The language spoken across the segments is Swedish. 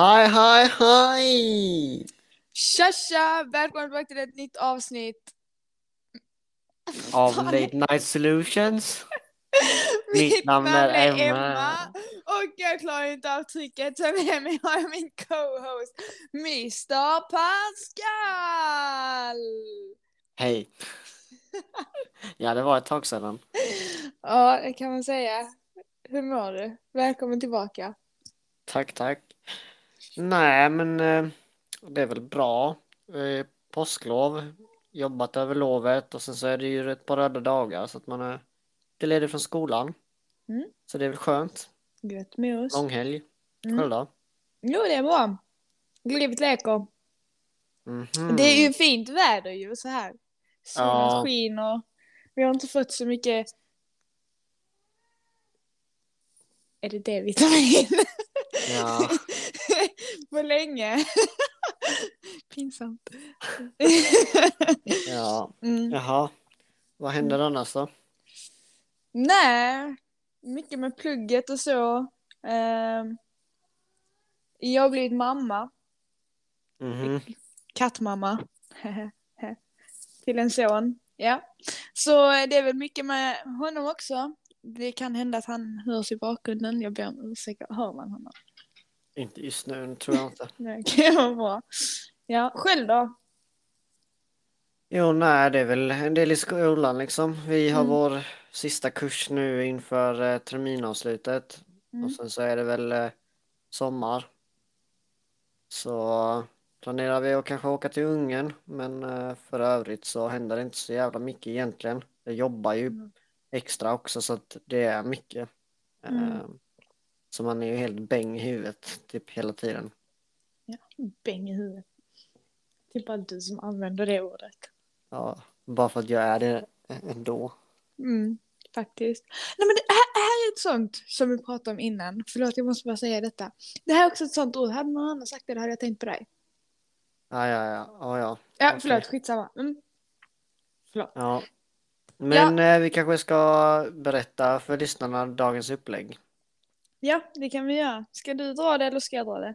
Hi, hi, hi! Tja tja! Välkommen tillbaka till ett nytt avsnitt. Av Late Night Solutions. Mitt namn är Emma. Emma. Och jag klarar inte av trycket så med mig har jag min co-host Mr Pascal! Hej. Ja, det var ett tag sedan. Ja, det kan man säga. Hur mår du? Välkommen tillbaka. Tack, tack. Nej, men eh, det är väl bra. Eh, Påsklov, jobbat över lovet och sen så är det ju ett par röda dagar så att man är lite ledig från skolan. Mm. Så det är väl skönt. Gött med oss. Långhelg. Mm. Själv då? Jo, det är bra. Livet leker. Mhm. Det är ju fint väder ju så här. Solen Ja. skiner. Vi har inte fått så mycket... Är det D-vitamin? Ja. På länge. Pinsamt. Ja. mm. Jaha. Vad händer annars då? Nej, mycket med plugget och så. Ehm, jag har blivit mamma. Mhm. kattmamma. Till en son. Ja. Så det är väl mycket med honom också. Det kan hända att han hörs i bakgrunden. Jag ber om ursäkt. Hör man honom? Inte just nu, tror jag inte. Kan vara bra. Ja, själv då? Jo, nej, det är väl en del i skolan liksom. Vi har Mm. vår sista kurs nu inför eh, terminavslutet. Mm. Och sen så är det väl eh, sommar. Så planerar vi att kanske åka till Ungern. Men eh, för övrigt så händer det inte så jävla mycket egentligen. Jag jobbar ju Mm. extra också så att det är mycket. Mm. Så man är ju helt bäng i huvudet typ hela tiden. Ja, bäng i huvudet. Det är bara du som använder det ordet. Ja, bara för att jag är det ändå. Mm, faktiskt. Nej men det här, här är ett sånt som vi pratade om innan. Förlåt, jag måste bara säga detta. Det här är också ett sånt ord. Hade någon annan sagt det, då hade jag tänkt på dig. Ja, ja, ja. ja, ja. Ja, Okej. förlåt, skitsamma. Mm. Förlåt. Ja. Men eh, vi kanske ska berätta för lyssnarna dagens upplägg. Ja, det kan vi göra. Ska du dra det eller ska jag dra det?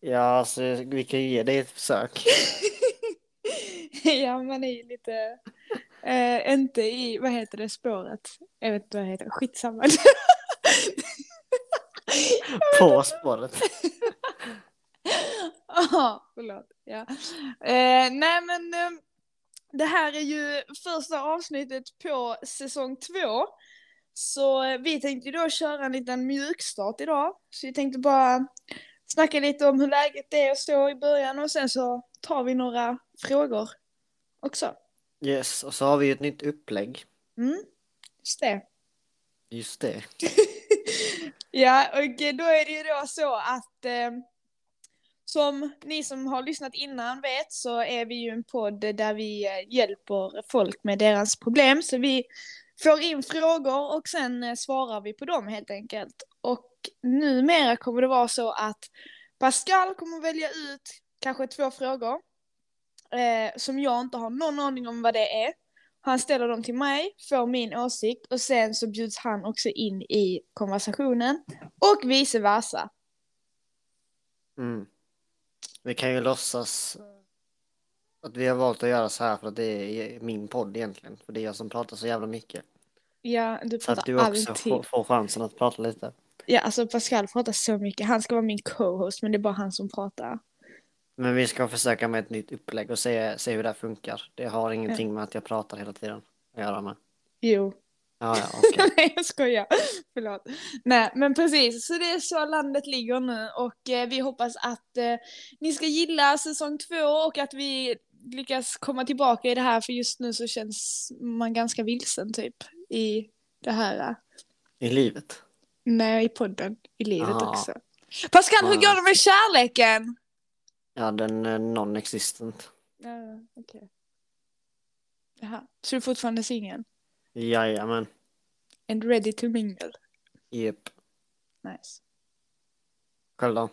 Ja, alltså vi kan ju ge det ett försök. ja, man är ju lite... Eh, inte i, vad heter det, spåret. Jag vet inte vad det heter, skitsamma. På spåret. Ja, förlåt. Ja. Eh, nej men eh, det här är ju första avsnittet på säsong två. Så eh, vi tänkte då köra en liten mjukstart idag. Så vi tänkte bara snacka lite om hur läget är och så i början och sen så tar vi några frågor också. Yes, och så har vi ju ett nytt upplägg. Mm, just det. Just det. Ja, och då är det ju då så att eh, som ni som har lyssnat innan vet så är vi ju en podd där vi eh, hjälper folk med deras problem. Så vi får in frågor och sen eh, svarar vi på dem helt enkelt. Och numera kommer det vara så att Pascal kommer välja ut kanske två frågor eh, som jag inte har någon aning om vad det är. Han ställer dem till mig, får min åsikt och sen så bjuds han också in i konversationen. Och vice versa. Mm. Vi kan ju låtsas att vi har valt att göra så här för att det är min podd egentligen. För det är jag som pratar så jävla mycket. Ja, du Så att pratar du också alltid. får, får chansen att prata lite. Ja, alltså Pascal pratar så mycket. Han ska vara min co-host men det är bara han som pratar. Men vi ska försöka med ett nytt upplägg och se, se hur det här funkar. Det har ingenting med att jag pratar hela tiden att göra med. Jo. Ja, ja, okej. Nej, jag skojar. Förlåt. Nej, men precis. Så det är så landet ligger nu och eh, vi hoppas att eh, ni ska gilla säsong två och att vi lyckas komma tillbaka i det här för just nu så känns man ganska vilsen typ i det här. eh, I livet. Nej, i podden. I livet Ja. också. Pascal, hur går det med kärleken? Ja, den är non-existent. Ja, okej. Jaha, så du är fortfarande singel? Jajamän. And ready to mingle? Jep. Nice. Själv då?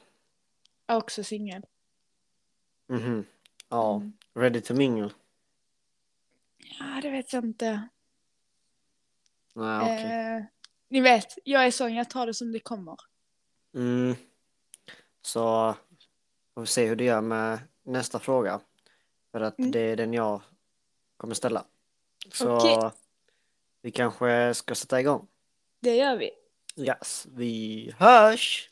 Också singel. Mhm. Ja, Mm. ready to mingle. Ja, det vet jag inte. Nej, okej. Eh, ni vet, jag är sån, jag tar det som det kommer. Mm. Så får vi se hur det gör med nästa fråga. För att Mm. det är den jag kommer ställa. Så Okej. vi kanske ska sätta igång. Det gör vi. Yes, vi hörs!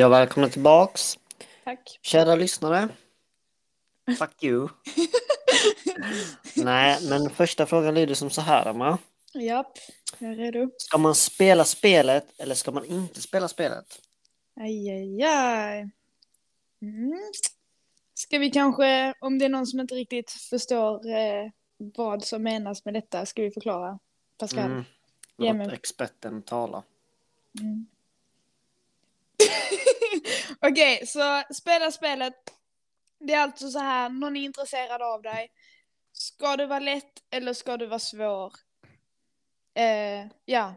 Hej och välkomna tillbaks! Tack. Kära lyssnare. Fuck you. Nej, men första frågan lyder som så här, Emma. Japp, jag är redo. Ska man spela spelet eller ska man inte spela spelet? Aj, aj, aj. Mm. Ska vi kanske, om det är någon som inte riktigt förstår eh, vad som menas med detta, ska vi förklara? Pascal? Mm. Låt experten tala. Mm. Okej, så spela spelet. Det är alltså så här, någon är intresserad av dig. Ska du vara lätt eller ska du vara svår? Eh, ja,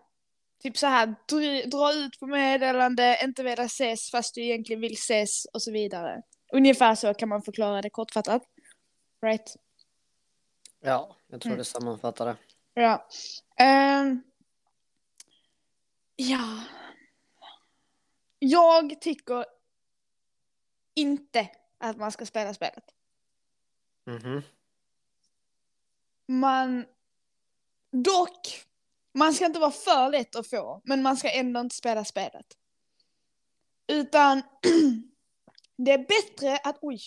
typ så här, dra, dra ut på meddelande, inte vilja ses fast du egentligen vill ses och så vidare. Ungefär så kan man förklara det kortfattat. Right? Ja, jag tror Mm. det sammanfattar det. Ja. Ehm. ja. Jag tycker inte att man ska spela spelet. Mhm. Man... Dock, man ska inte vara för lätt att få, men man ska ändå inte spela spelet. Utan det är bättre att, oj,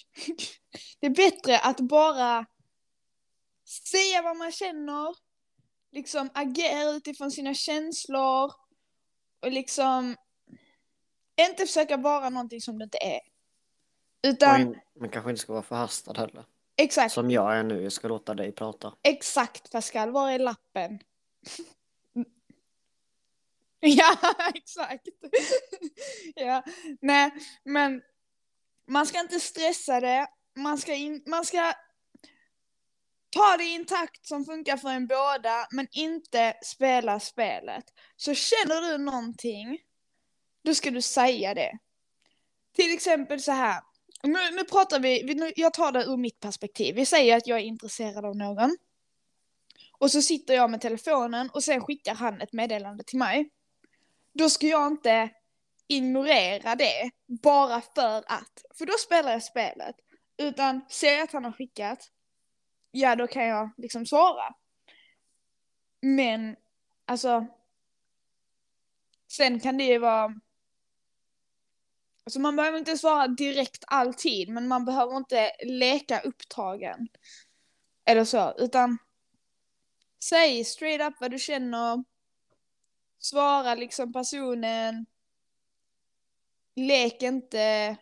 det är bättre att bara säga vad man känner, liksom agera utifrån sina känslor och liksom inte försöka vara någonting som det inte är. Utan, in, man kanske inte ska vara förhastad heller. exakt, Som jag är nu, jag ska låta dig prata. exakt Pascal, var är lappen? ja, exakt. ja, nej, men man ska inte stressa det, man ska, in, man ska ta det i en takt som funkar för en båda, men inte spela spelet. Så känner du någonting, då ska du säga det. Till exempel så här. Nu, nu pratar vi, nu, jag tar det ur mitt perspektiv. Vi säger att jag är intresserad av någon. Och så sitter jag med telefonen och sen skickar han ett meddelande till mig. Då ska jag inte ignorera det bara för att. För då spelar jag spelet. Utan ser jag att han har skickat, ja då kan jag liksom svara. Men, alltså. Sen kan det ju vara. Alltså man behöver inte svara direkt alltid, men man behöver inte leka upptagen. Eller så, utan. Säg straight up vad du känner. Svara liksom personen. Lek inte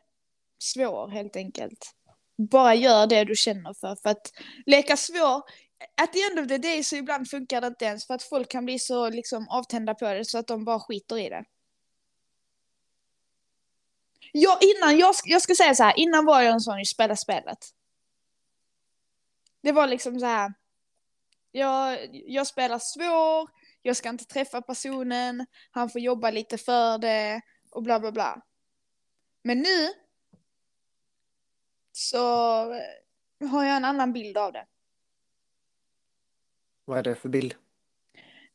svår helt enkelt. Bara gör det du känner för. För att leka svår, at the end of the day så ibland funkar det inte ens för att folk kan bli så liksom avtända på det så att de bara skiter i det. Ja, innan, jag, jag ska säga så här, innan var jag en sån som spelade spelet. Det var liksom så här. Jag, jag spelar svår, jag ska inte träffa personen, han får jobba lite för det och bla bla bla. Men nu så har jag en annan bild av det. Vad är det för bild?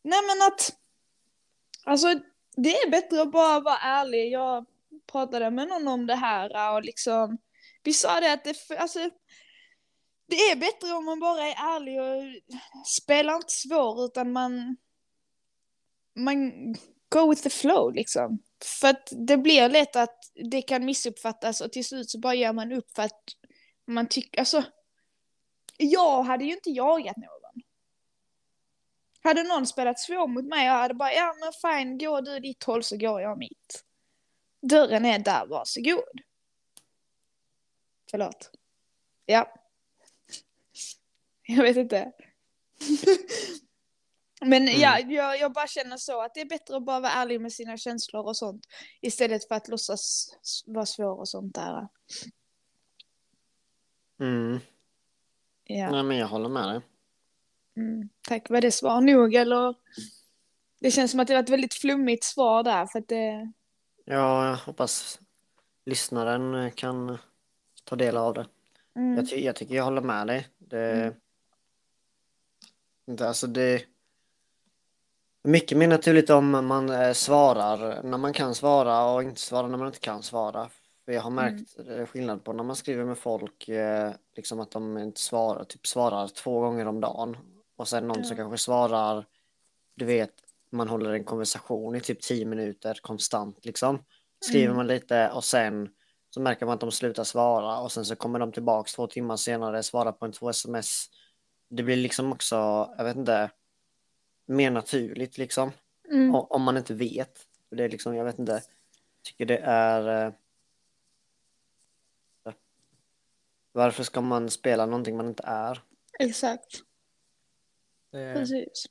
Nej men att, alltså det är bättre att bara vara ärlig. Jag pratade med någon om det här och liksom, vi sa det att det, alltså, det är bättre om man bara är ärlig och spelar inte svår utan man, man go with the flow liksom. För att det blir lätt att det kan missuppfattas och till slut så bara ger man upp för att man tycker, alltså, jag hade ju inte jagat någon. Hade någon spelat svår mot mig, jag hade bara, ja men fine, går du ditt håll så går jag mitt. Dörren är där, varsågod. Förlåt. Ja. Jag vet inte. Men ja, jag, jag bara känner så att det är bättre att bara vara ärlig med sina känslor och sånt. Istället för att låtsas vara svår och sånt där. Mm. Ja. Nej, men jag håller med dig. Mm. Tack, var det svar nog eller? Det känns som att det var ett väldigt flummigt svar där för att det... Ja, jag hoppas lyssnaren kan ta del av det. Mm. Jag, ty jag tycker jag håller med dig. Det, Mm. inte, alltså det mycket mer naturligt om man eh, svarar när man kan svara och inte svara när man inte kan svara. För jag har märkt eh, skillnad på när man skriver med folk, eh, liksom att de inte svarar, typ svarar två gånger om dagen. Och sen någon som Ja. kanske svarar, du vet, man håller en konversation i typ tio minuter konstant liksom. Skriver Mm. man lite och sen så märker man att de slutar svara och sen så kommer de tillbaks två timmar senare, svarar på en två sms. Det blir liksom också, jag vet inte, mer naturligt liksom. Mm. O- Om man inte vet. För Det är liksom, jag vet inte, tycker det är... eh, Varför ska man spela någonting man inte är? Exakt, Det... precis.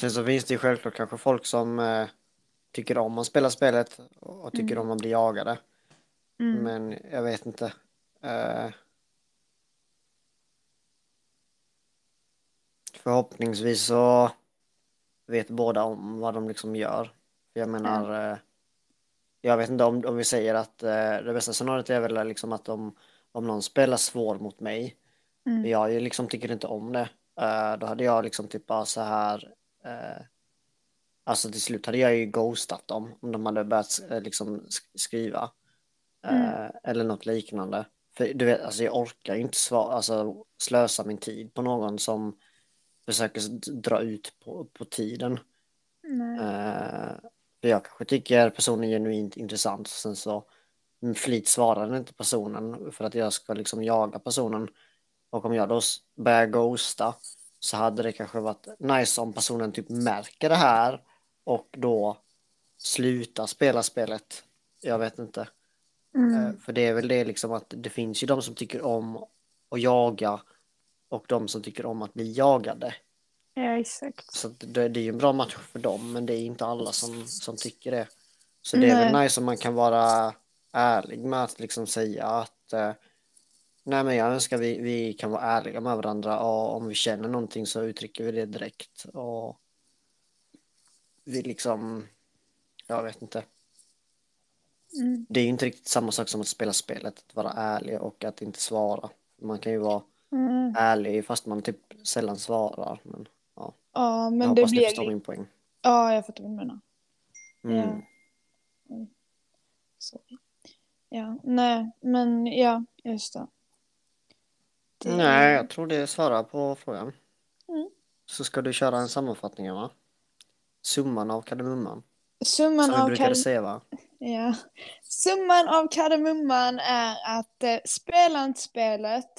Sen så finns det ju självklart kanske folk som eh, tycker om att spela spelet och tycker Mm. om att bli jagade. Mm. Men jag vet inte. Eh, förhoppningsvis så vet båda om vad de liksom gör. Jag menar, eh, jag vet inte om, om vi säger att eh, det bästa scenariot är väl liksom att om, om någon spelar svår mot mig, Mm. jag liksom tycker inte om det, eh, då hade jag liksom typ bara så här, eh, alltså till slut hade jag ju ghostat dem om de hade börjat eh, liksom sk- skriva. Eh, eller något liknande. För du vet, alltså jag orkar ju inte svara, alltså, slösa min tid på någon som försöker dra ut på, på tiden. Nej. Eh, för jag kanske tycker personen är genuint intressant, sen så med flit svarar inte personen för att jag ska liksom jaga personen. Och om jag då börjar ghosta så hade det kanske varit nice om personen typ märker det här och då slutar spela spelet. Jag vet inte. Eh, Mm. För det är väl det liksom att det finns ju de som tycker om att jaga och de som tycker om att bli jagade. Ja, exakt. Så det, det är ju en bra match för dem, men det är inte alla som, som tycker det. Så det är väl Nej. nice om man kan vara ärlig med att liksom säga att eh, nej men jag önskar vi, vi kan vara ärliga med varandra och om vi känner någonting så uttrycker vi det direkt och vi liksom, jag vet inte. Mm. Det är ju inte riktigt samma sak som att spela spelet, att vara ärlig och att inte svara. Man kan ju vara Mm. ärlig fast man typ sällan svarar. Men ja, Ja, jag men det hoppas ni blir... förstår min poäng. Ja, jag fattar vad du menar. Mm. Ja. Sorry. Ja, nej, men ja, just det. Det- Nej, jag tror det svarar på frågan. Mm. Så ska du köra en sammanfattning va? Summan av kardemumman. Summan Som vi av brukade kard- säga va? ja. Summan av kardemumman är att eh, spela inte spelet.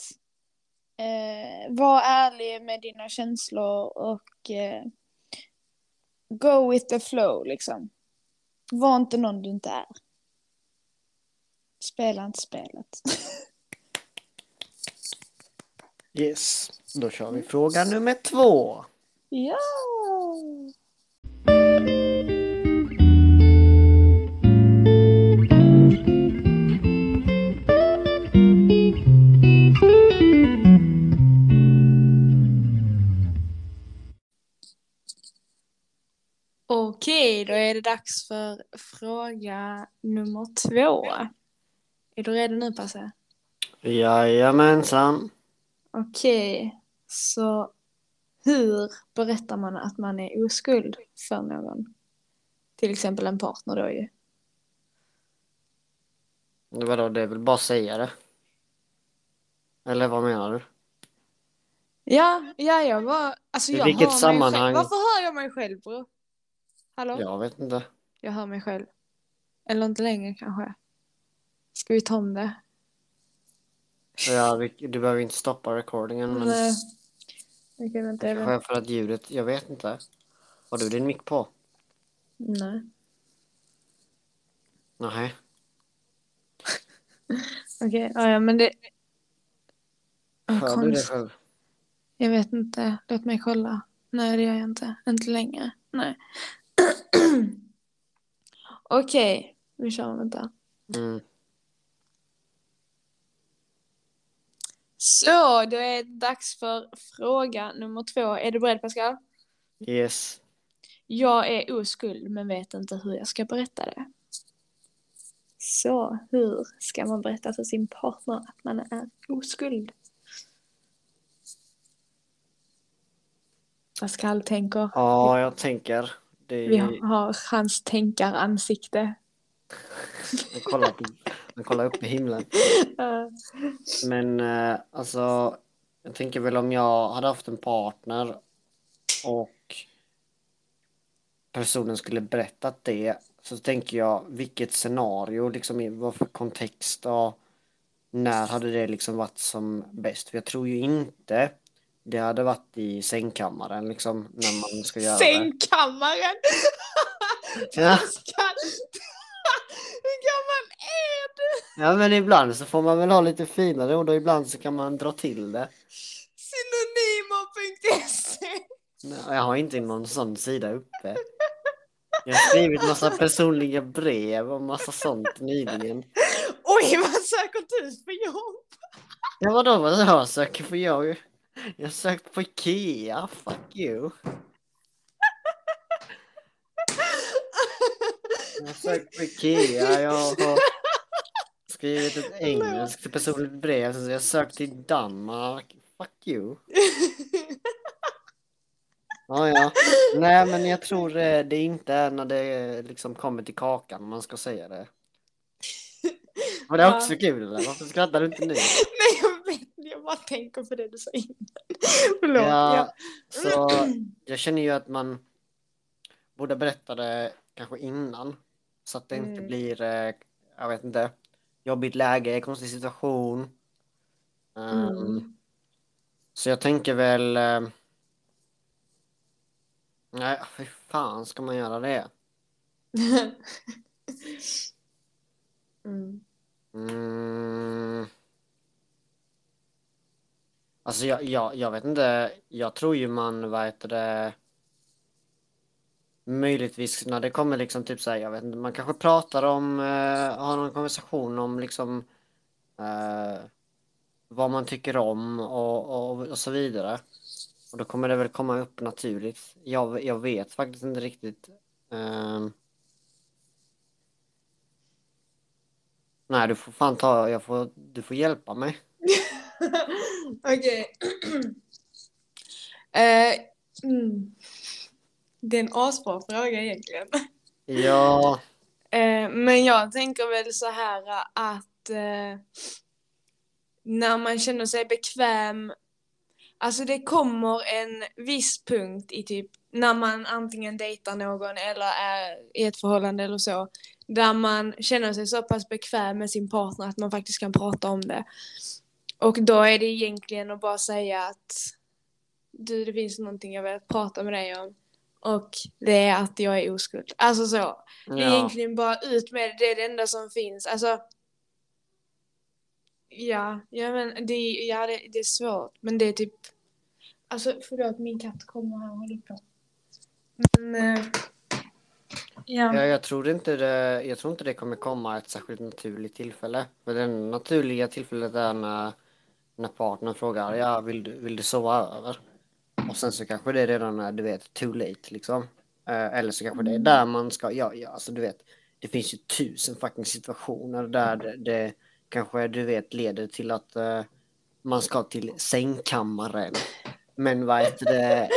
Eh, var ärlig med dina känslor och eh, go with the flow liksom. Var inte någon du inte är. Spela inte spelet. Yes, då kör vi fråga nummer två. ja! Okej, då är det dags för fråga nummer två. Är du redo nu, Passe? Jajamensan. Okej, så hur berättar man att man är oskuld för någon? Till exempel en partner då ju. Vadå, det är väl bara att säga det? Eller vad menar du? Ja, ja, jag var... Alltså I jag vilket sammanhang? Varför hör jag mig själv, bror? Hallå? Jag vet inte. Jag hör mig själv. Eller inte längre kanske. Ska vi ta om det? Ja, vi, du behöver inte stoppa recordingen men Nej. Vänta. Jag kanske vet. för att ljudet, jag vet inte. Har du din mick på? Nej. Nej. Okej, ja, ja, men det... Hör du det själv? Jag vet inte. Låt mig kolla. Nej, det gör jag inte. Inte längre. Nej. Okej, vi kör. Vänta. Mm. Så, då är det dags för fråga nummer två. Är du beredd, Pascal? Yes. Jag är oskuld men vet inte hur jag ska berätta det. Så hur ska man berätta för sin partner att man är oskuld? Pascal tänker. Ja, jag tänker. Det Vi har hans tänkaransikte. Han kollar, på, han kollar upp i himlen. Men eh, alltså, jag tänker väl om jag hade haft en partner och personen skulle berättat det så tänker jag vilket scenario, liksom vad för kontext och när hade det liksom varit som bäst? För jag tror ju inte det hade varit i sängkammaren liksom när man ska göra. Sängkammaren! Ja. Pascal! Hur gammal är du? Ja men ibland så får man väl ha lite finare ord och ibland så kan man dra till det. Synonymer.se Nej, Jag har inte någon sån sida uppe. Jag har skrivit massa personliga brev och massa sånt nyligen. Oj, vad söker du för jobb? Ja vadå vad jag söker för jag? Jag har sökt på Ikea, fuck you. Jag har sökt på Ikea, jag har skrivit ett engelskt personligt brev, så jag har sökt till Danmark, fuck you. Ja, ja. Nej, men jag tror eh, det inte är när det liksom kommer till kakan man ska säga det. Och det är också kul, eller? Varför skrattar du inte nu? Nej, jag vet Jag bara tänker på det du sa innan. Förlåt. Ja, Ja. så jag känner ju att man borde berätta det kanske innan. Så att det inte Mm. blir, eh, jag vet inte, jobbigt läge, konstig situation. Ehm, Mm. Så jag tänker väl... eh, Nej, hur fan ska man göra det? mm. Mm. Alltså jag, jag, jag vet inte, jag tror ju man, vad heter det, möjligtvis när det kommer liksom typ såhär, jag vet inte, man kanske pratar om, eh, har någon konversation om liksom eh, vad man tycker om och, och, och så vidare. Och då kommer det väl komma upp naturligt. Jag, jag vet faktiskt inte riktigt. ehm. Nej, du får fan ta, jag får, du får hjälpa mig. Okej. eh, mm. Det är en asbra fråga egentligen. Ja, Eh, men jag tänker väl så här att eh, när man känner sig bekväm, alltså det kommer en viss punkt i typ när man antingen dejtar någon eller är i ett förhållande eller så, där man känner sig så pass bekväm med sin partner att man faktiskt kan prata om det. Och då är det egentligen att bara säga att du, det finns någonting jag vill prata med dig om. Och det är att jag är oskuld. Alltså så. Det är ja, egentligen bara ut med det, det är det enda som finns. Alltså. Ja, ja men det, ja, det, det är svårt. Men det är typ. Alltså förlåt, min katt kommer här och håller på. Men. Eh, ja. ja, jag tror inte det, jag tror inte det kommer komma ett särskilt naturligt tillfälle. För det naturliga tillfället är när, när partnern frågar, ja, vill du, vill du sova över? Och sen så kanske det redan är, du vet, too late liksom. Eh, eller så kanske det är där man ska, ja, ja, alltså du vet, det finns ju tusen fucking situationer där det, det kanske, du vet, leder till att eh, man ska till sängkammaren. Men vad heter det?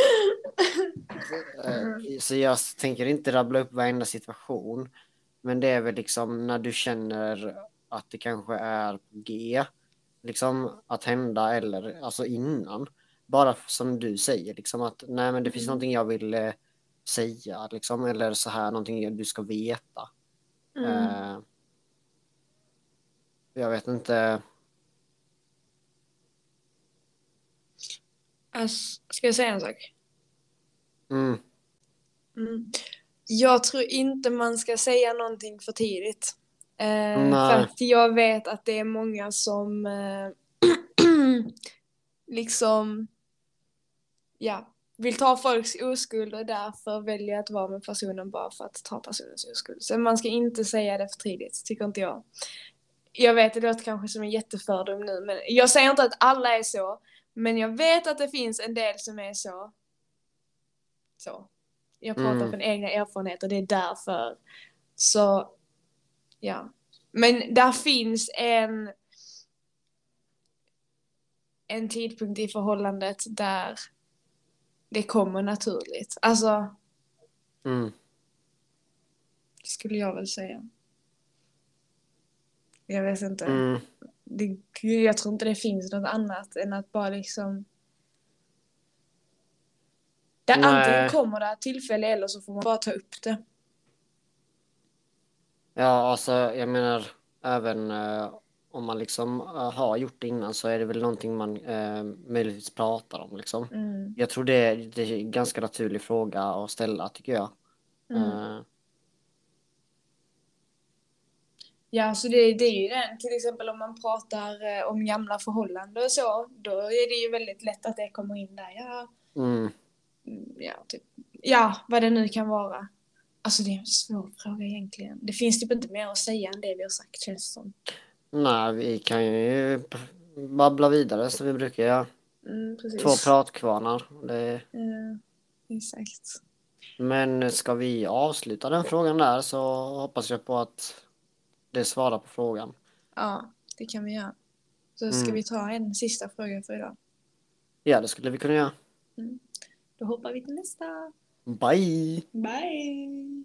Eh, Så jag tänker inte rabbla upp varenda situation. Men det är väl liksom när du känner att det kanske är på G. Liksom att hända eller alltså innan. Bara som du säger liksom att nej men det finns Mm. någonting jag vill eh, säga liksom. Eller så här någonting du ska veta. Mm. Eh, jag vet inte. Alltså, ska jag säga en sak? Mm, Mm. Jag tror inte man ska säga någonting för tidigt. Eh, för att jag vet att det är många som eh, liksom ja, vill ta folks oskuld och därför väljer att vara med personen bara för att ta personens oskuld. Så man ska inte säga det för tidigt, tycker inte jag. Jag vet, det låter kanske som en jättefördom nu, men jag säger inte att alla är så. Men jag vet att det finns en del som är så. Så. Jag pratar Mm. från egna erfarenheter, det är därför. Så, ja. Men där finns en en tidpunkt i förhållandet där det kommer naturligt. Alltså, Mm. skulle jag väl säga. Jag vet inte. Mm. Det, jag tror inte det finns något annat än att bara liksom... Nej. antingen kommer det tillfälle eller så får man bara ta upp det. Ja, alltså jag menar även eh, om man liksom eh, har gjort det innan så är det väl någonting man eh, möjligtvis pratar om liksom. Mm. Jag tror det, det är en ganska naturlig fråga att ställa tycker jag. Mm. Eh, Ja, så det, det är ju den. Till exempel om man pratar eh, om gamla förhållanden och så, då är det ju väldigt lätt att det kommer in där. Ja, mm. mm, ja, typ, ja vad det nu kan vara. Alltså det är en svår fråga egentligen. Det finns typ inte mer att säga än det vi har sagt känns det som. Nej, vi kan ju babbla vidare som vi brukar göra. Mm. Två pratkvarnar. Det... Ja, exakt. Men ska vi avsluta den frågan där så hoppas jag på att det svarar på frågan. Ja, det kan vi göra. Så ska Mm. vi ta en sista fråga för idag. Ja, det skulle vi kunna göra. Då hoppar vi till nästa. Bye! Bye!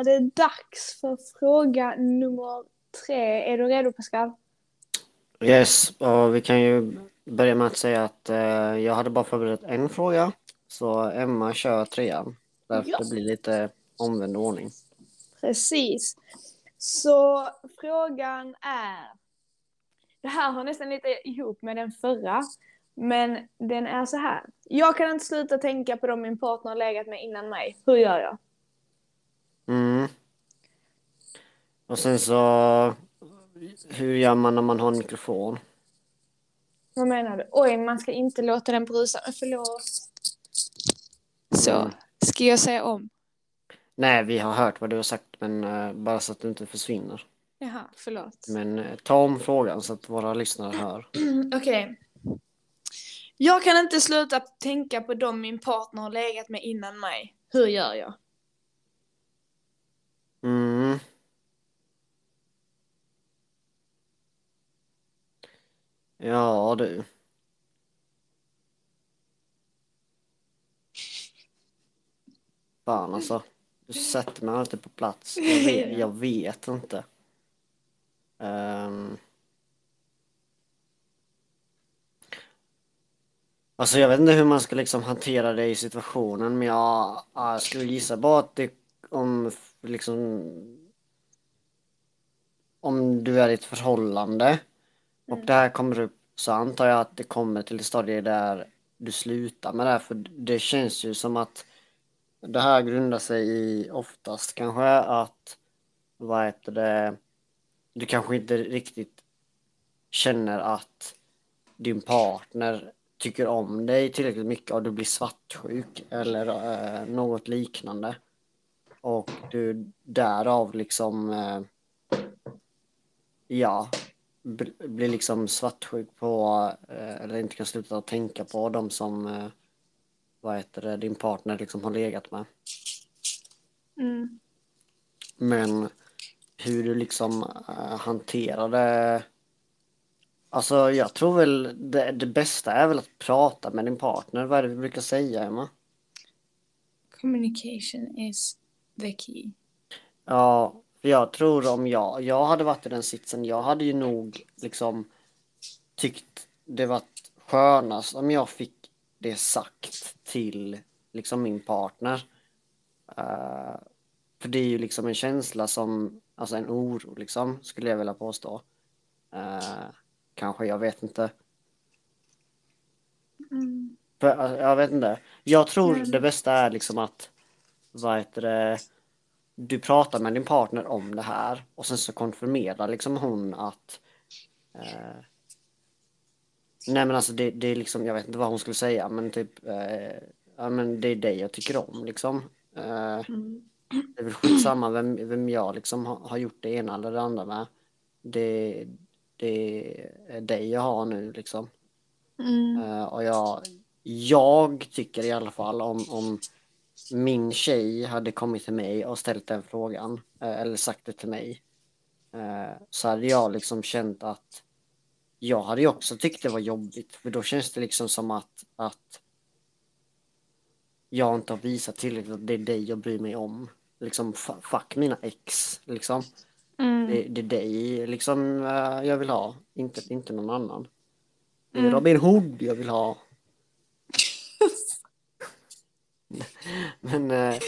Är det dags för fråga nummer tre. Är du redo Pascal? Yes, och vi kan ju börja med att säga att eh, jag hade bara förberett en fråga. Så Emma kör trean. Därför Ja. det blir lite omvänd ordning. Precis. Så frågan är... Det här har nästan lite ihop med den förra. Men den är så här. Jag kan inte sluta tänka på dem min partner har legat med innan mig. Hur gör jag? Mm. Och sen så, hur gör man när man har en mikrofon? Vad menar du? Oj, man ska inte låta den brusa. Men Förlåt. Så, Mm. ska jag säga om? Nej, vi har hört vad du har sagt, men eh, bara så att du inte försvinner. Jaha, förlåt. Men eh, ta om frågan så att våra lyssnare hör. Okej. Jag kan inte sluta tänka på dem min partner har legat med innan mig. Hur gör jag? Mm. Ja, du. Fan alltså. Du sätter mig alltid på plats. Jag vet, jag vet inte. Ehm. Alltså jag vet inte hur man ska liksom hantera det i situationen men jag, jag skulle gissa på att det om liksom om du är i ett förhållande och det här kommer upp så antar jag att det kommer till ett stadie där du slutar med det här för det känns ju som att det här grundar sig i oftast kanske att vad heter det du kanske inte riktigt känner att din partner tycker om dig tillräckligt mycket och du blir svartsjuk eller eh, något liknande. Och du därav liksom eh, ja, bl- blir liksom svartsjuk på eh, eller inte kan sluta tänka på dem som eh, vad heter det, din partner liksom har legat med. Mm. Men hur du liksom hanterar det. Alltså jag tror väl det, det bästa är väl att prata med din partner. Vad är det vi brukar säga Emma? Communication is key. Ja, jag tror om jag, jag hade varit i den sitsen, jag hade ju nog liksom tyckt det var skönast om jag fick det sagt till liksom min partner. Eh, för det är ju liksom en känsla som, alltså en oro liksom, skulle jag vilja påstå. Eh, kanske, jag vet inte. Mm. För, eh, jag vet inte. Jag tror det bästa är liksom att, vad heter det, du pratar med din partner om det här och sen så konfirmerar liksom hon att eh, Nej men alltså det, det är liksom, jag vet inte vad hon skulle säga men typ eh, Ja men det är dig jag tycker om liksom. Eh, Mm. det är väl skitsamma vem, vem jag liksom har, har gjort det ena eller det andra med. det, det är dig jag har nu liksom. Mm. Eh, och jag, jag tycker i alla fall om, om min tjej hade kommit till mig och ställt den frågan eh, eller sagt det till mig eh, så hade jag liksom känt att jag hade ju också tyckt det var jobbigt för då känns det liksom som att, att jag inte har visat tillräckligt att det är dig jag bryr mig om. Liksom fuck mina ex liksom. Mm. Det, det är dig liksom eh, jag vill ha, inte, inte någon annan. Det är Mm. Robin Hood jag vill ha. Men eh,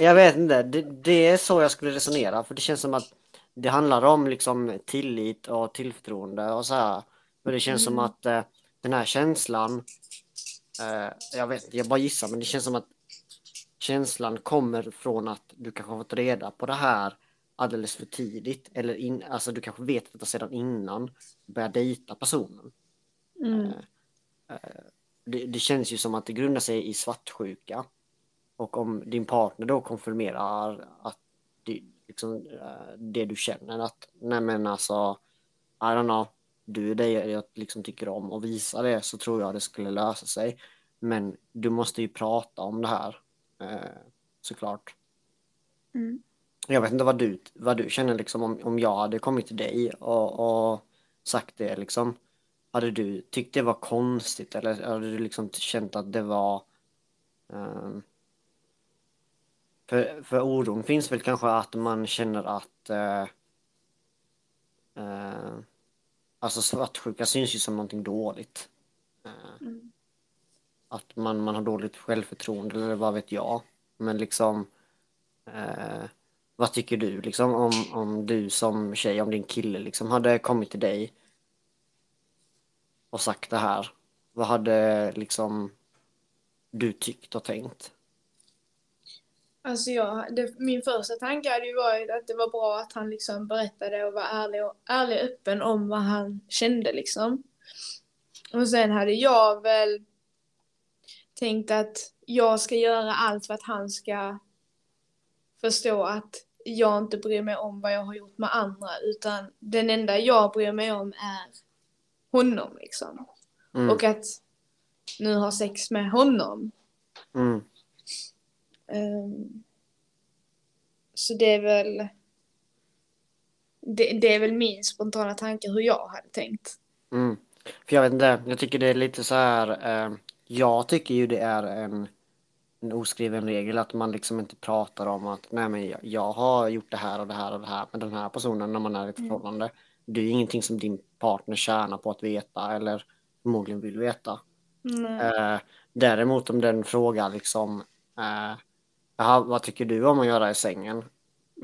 jag vet inte, det, det är så jag skulle resonera för det känns som att det handlar om liksom tillit och tillförtroende och så här. För det känns som Mm. att eh, den här känslan, eh, jag vet jag bara gissar men det känns som att känslan kommer från att du kanske har fått reda på det här alldeles för tidigt eller in, alltså du kanske vet detta sedan innan du börjar dejta personen. Mm. det, det känns ju som att det grundar sig i svartsjuka. Och om din partner då konfirmerar att det, liksom, eh, det du känner att nej men alltså I don't know, du är det jag liksom tycker om och visa det så tror jag det skulle lösa sig. Men du måste ju prata om det här eh, såklart. Mm. Jag vet inte vad du, vad du känner liksom om, om jag hade kommit till dig och, och sagt det liksom. Hade du tyckt det var konstigt eller hade du liksom känt att det var ehm, för, för oron finns väl kanske att man känner att eh, eh, alltså svartsjuka syns ju som någonting dåligt. Eh, Mm. att man, man har dåligt självförtroende eller vad vet jag. Men liksom eh, vad tycker du liksom om, om du som tjej, om din kille liksom hade kommit till dig och sagt det här? Vad hade liksom du tyckt och tänkt? Alltså jag, det, min första tanke hade ju varit att det var bra att han liksom berättade och var ärlig och, ärlig och öppen om vad han kände liksom. Och sen hade jag väl tänkt att jag ska göra allt för att han ska förstå att jag inte bryr mig om vad jag har gjort med andra utan den enda jag bryr mig om är honom liksom. Mm, Och att nu ha sex med honom. mm, så det är väl det, det är väl min spontana tanke hur jag hade tänkt. mm. För jag vet inte, jag tycker det är lite så här, eh, jag tycker ju det är en, en oskriven regel att man liksom inte pratar om att nej men jag, jag har gjort det här och det här och det här med den här personen när man är i ett Mm. förhållande. Det är ju ingenting som din partner tjänar på att veta eller förmodligen vill veta. Nej. Eh, däremot om den frågar liksom eh, Jaha, vad tycker du om att göra i sängen?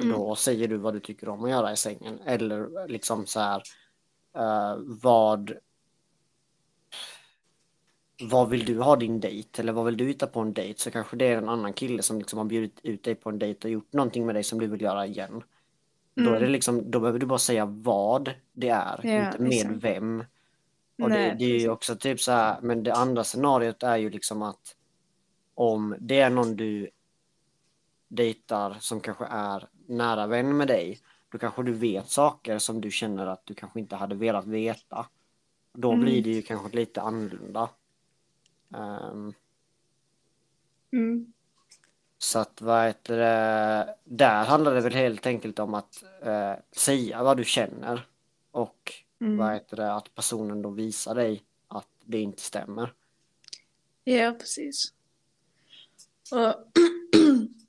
Mm. Då säger du vad du tycker om att göra i sängen. Eller liksom så här eh, vad vad vill du ha din dejt? Eller vad vill du hitta på en dejt? Så kanske det är en annan kille som liksom har bjudit ut dig på en dejt och gjort någonting med dig som du vill göra igen. Då är det Mm. liksom, då behöver du bara säga vad det är, Ja, inte med vem. Och det, Nej, det är ju också typ så här, men det andra scenariot är ju liksom att om det är någon du dejtar som kanske är nära vän med dig, då kanske du vet saker som du känner att du kanske inte hade velat veta. Då Mm. blir det ju kanske lite annorlunda. Ehm, Mm. så att vad heter det, där handlar det väl helt enkelt om att eh, säga vad du känner och Mm. vad heter det, att personen då visar dig att det inte stämmer. Ja, precis. Och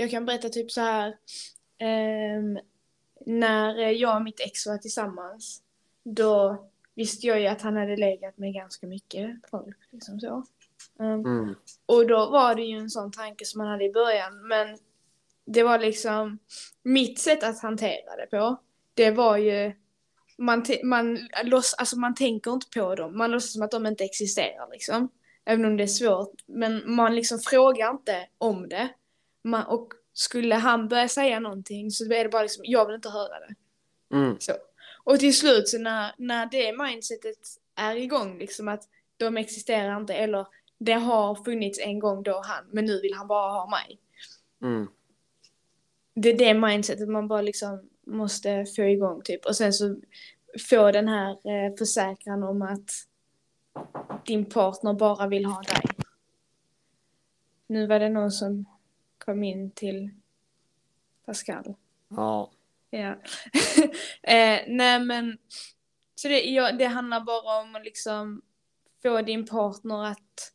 jag kan berätta typ så här. ehm, när jag och mitt ex var tillsammans, då visste jag ju att han hade legat med ganska mycket folk. Liksom så. Ehm, Mm, och då var det ju en sån tanke som man hade i början, men det var liksom mitt sätt att hantera det på. Det var ju man, man, låts, alltså man tänker inte på dem, man låtsas som att de inte existerar liksom. Även om det är svårt, men man liksom frågar inte om det. Man, och skulle han börja säga någonting så är det bara liksom, jag vill inte höra det. mm, Så. Och till slut så när, när det mindsetet är igång, liksom att de existerar inte, eller det har funnits en gång då han, men nu vill han bara ha mig. mm, Det är det mindsetet man bara liksom måste få igång typ. Och sen så få den här eh, försäkran om att din partner bara vill ha dig. Nu var det någon som kom in till Pascal. Ja. Ja. eh, nej men, så det, ja, det handlar bara om att liksom få din partner att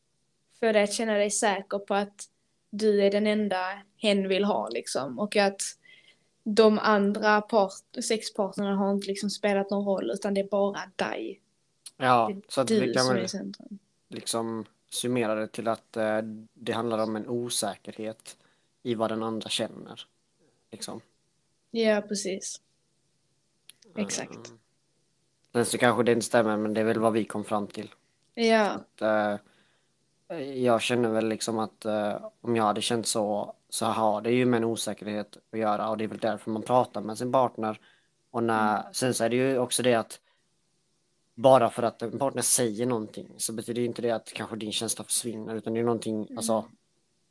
få dig att känna dig säker på att du är den enda hen vill ha liksom. Och att de andra part, sexpartnerna har inte liksom spelat någon roll utan det är bara dig. Ja, Det är så att du vi kan som är väl i centrum. liksom summera det till att eh, det handlar om en osäkerhet i vad den andra känner. Liksom. Ja, precis. Exakt. Mm. Sen så kanske det inte stämmer, men det är väl vad vi kom fram till. Ja, Att, eh, jag känner väl liksom att eh, om jag hade känt så, så har det ju med en osäkerhet att göra och det är väl därför man pratar med sin partner. Och när, sen så är det ju också det att bara för att en partner säger någonting så betyder ju inte det att kanske din känsla försvinner utan det är någonting, alltså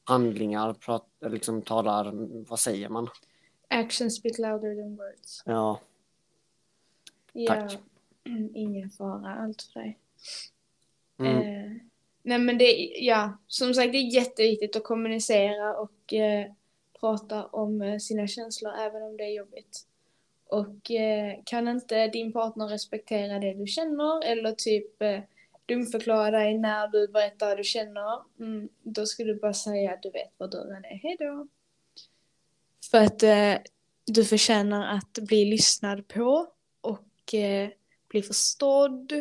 handlingar prat, liksom talar, vad säger man? actions speak louder than words. Ja, Ja, Tack. ingen fara, allt för dig. mm, Eh, nej men det, ja, som sagt det är jätteviktigt att kommunicera och eh, prata om eh, sina känslor även om det är jobbigt. Och eh, kan inte din partner respektera det du känner eller typ eh, dumförklara dig när du berättar vad du känner, mm, då ska du bara säga att du vet var dörren är, hejdå. För att eh, du förtjänar att bli lyssnad på och eh, bli förstådd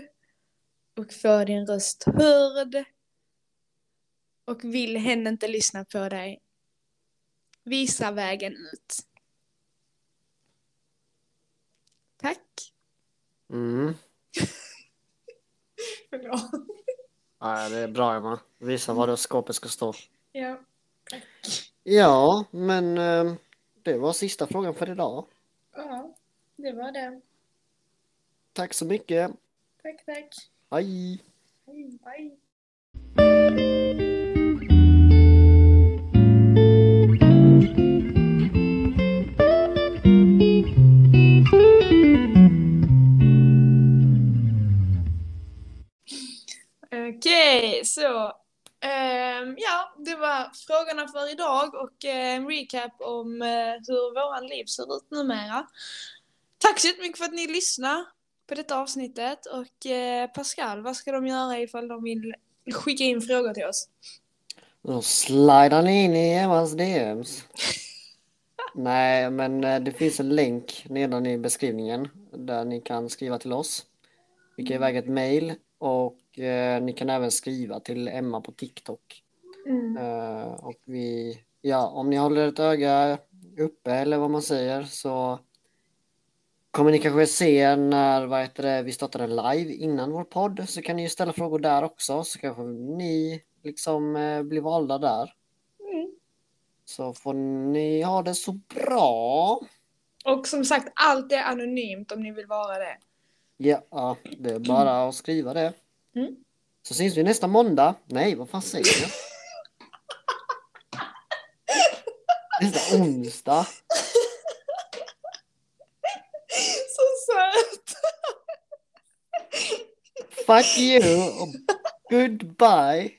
och få din röst hörd. Och vill hen inte lyssna på dig, visa vägen ut. Tack. mm. Förlåt. Det är bra Emma. Visa var det skåpet ska stå. Ja. Ja, men eh, det var sista frågan för idag. ja, det var det. Tack så mycket. Tack, tack. Hej! Hej, bye. Okej, så. ehm, ja, det var frågorna för idag och eh, en recap om eh, hur våran liv ser ut numera. Tack så jättemycket för att ni lyssnade på detta avsnittet och eh, Pascal, vad ska de göra ifall de vill skicka in frågor till oss? Då slidar ni in i Emmas DMs. Nej, men det finns en länk nedan i beskrivningen där ni kan skriva till oss. Skicka iväg ett mail och eh, ni kan även skriva till Emma på TikTok. Eh, och vi, ja, om ni håller ett öga uppe eller vad man säger så kommer ni kanske se när vad heter det, vi startar en live innan vår podd så kan ni ju ställa frågor där också så kanske ni liksom eh, blir valda där. Mm. Så får ni ha det så bra. Och som sagt, allt är anonymt om ni vill vara det. Ja, det är bara att skriva det. Mm. Så syns vi nästa måndag. Nej, vad fan säger jag? Nästa onsdag. Så söt! Fuck you och goodbye.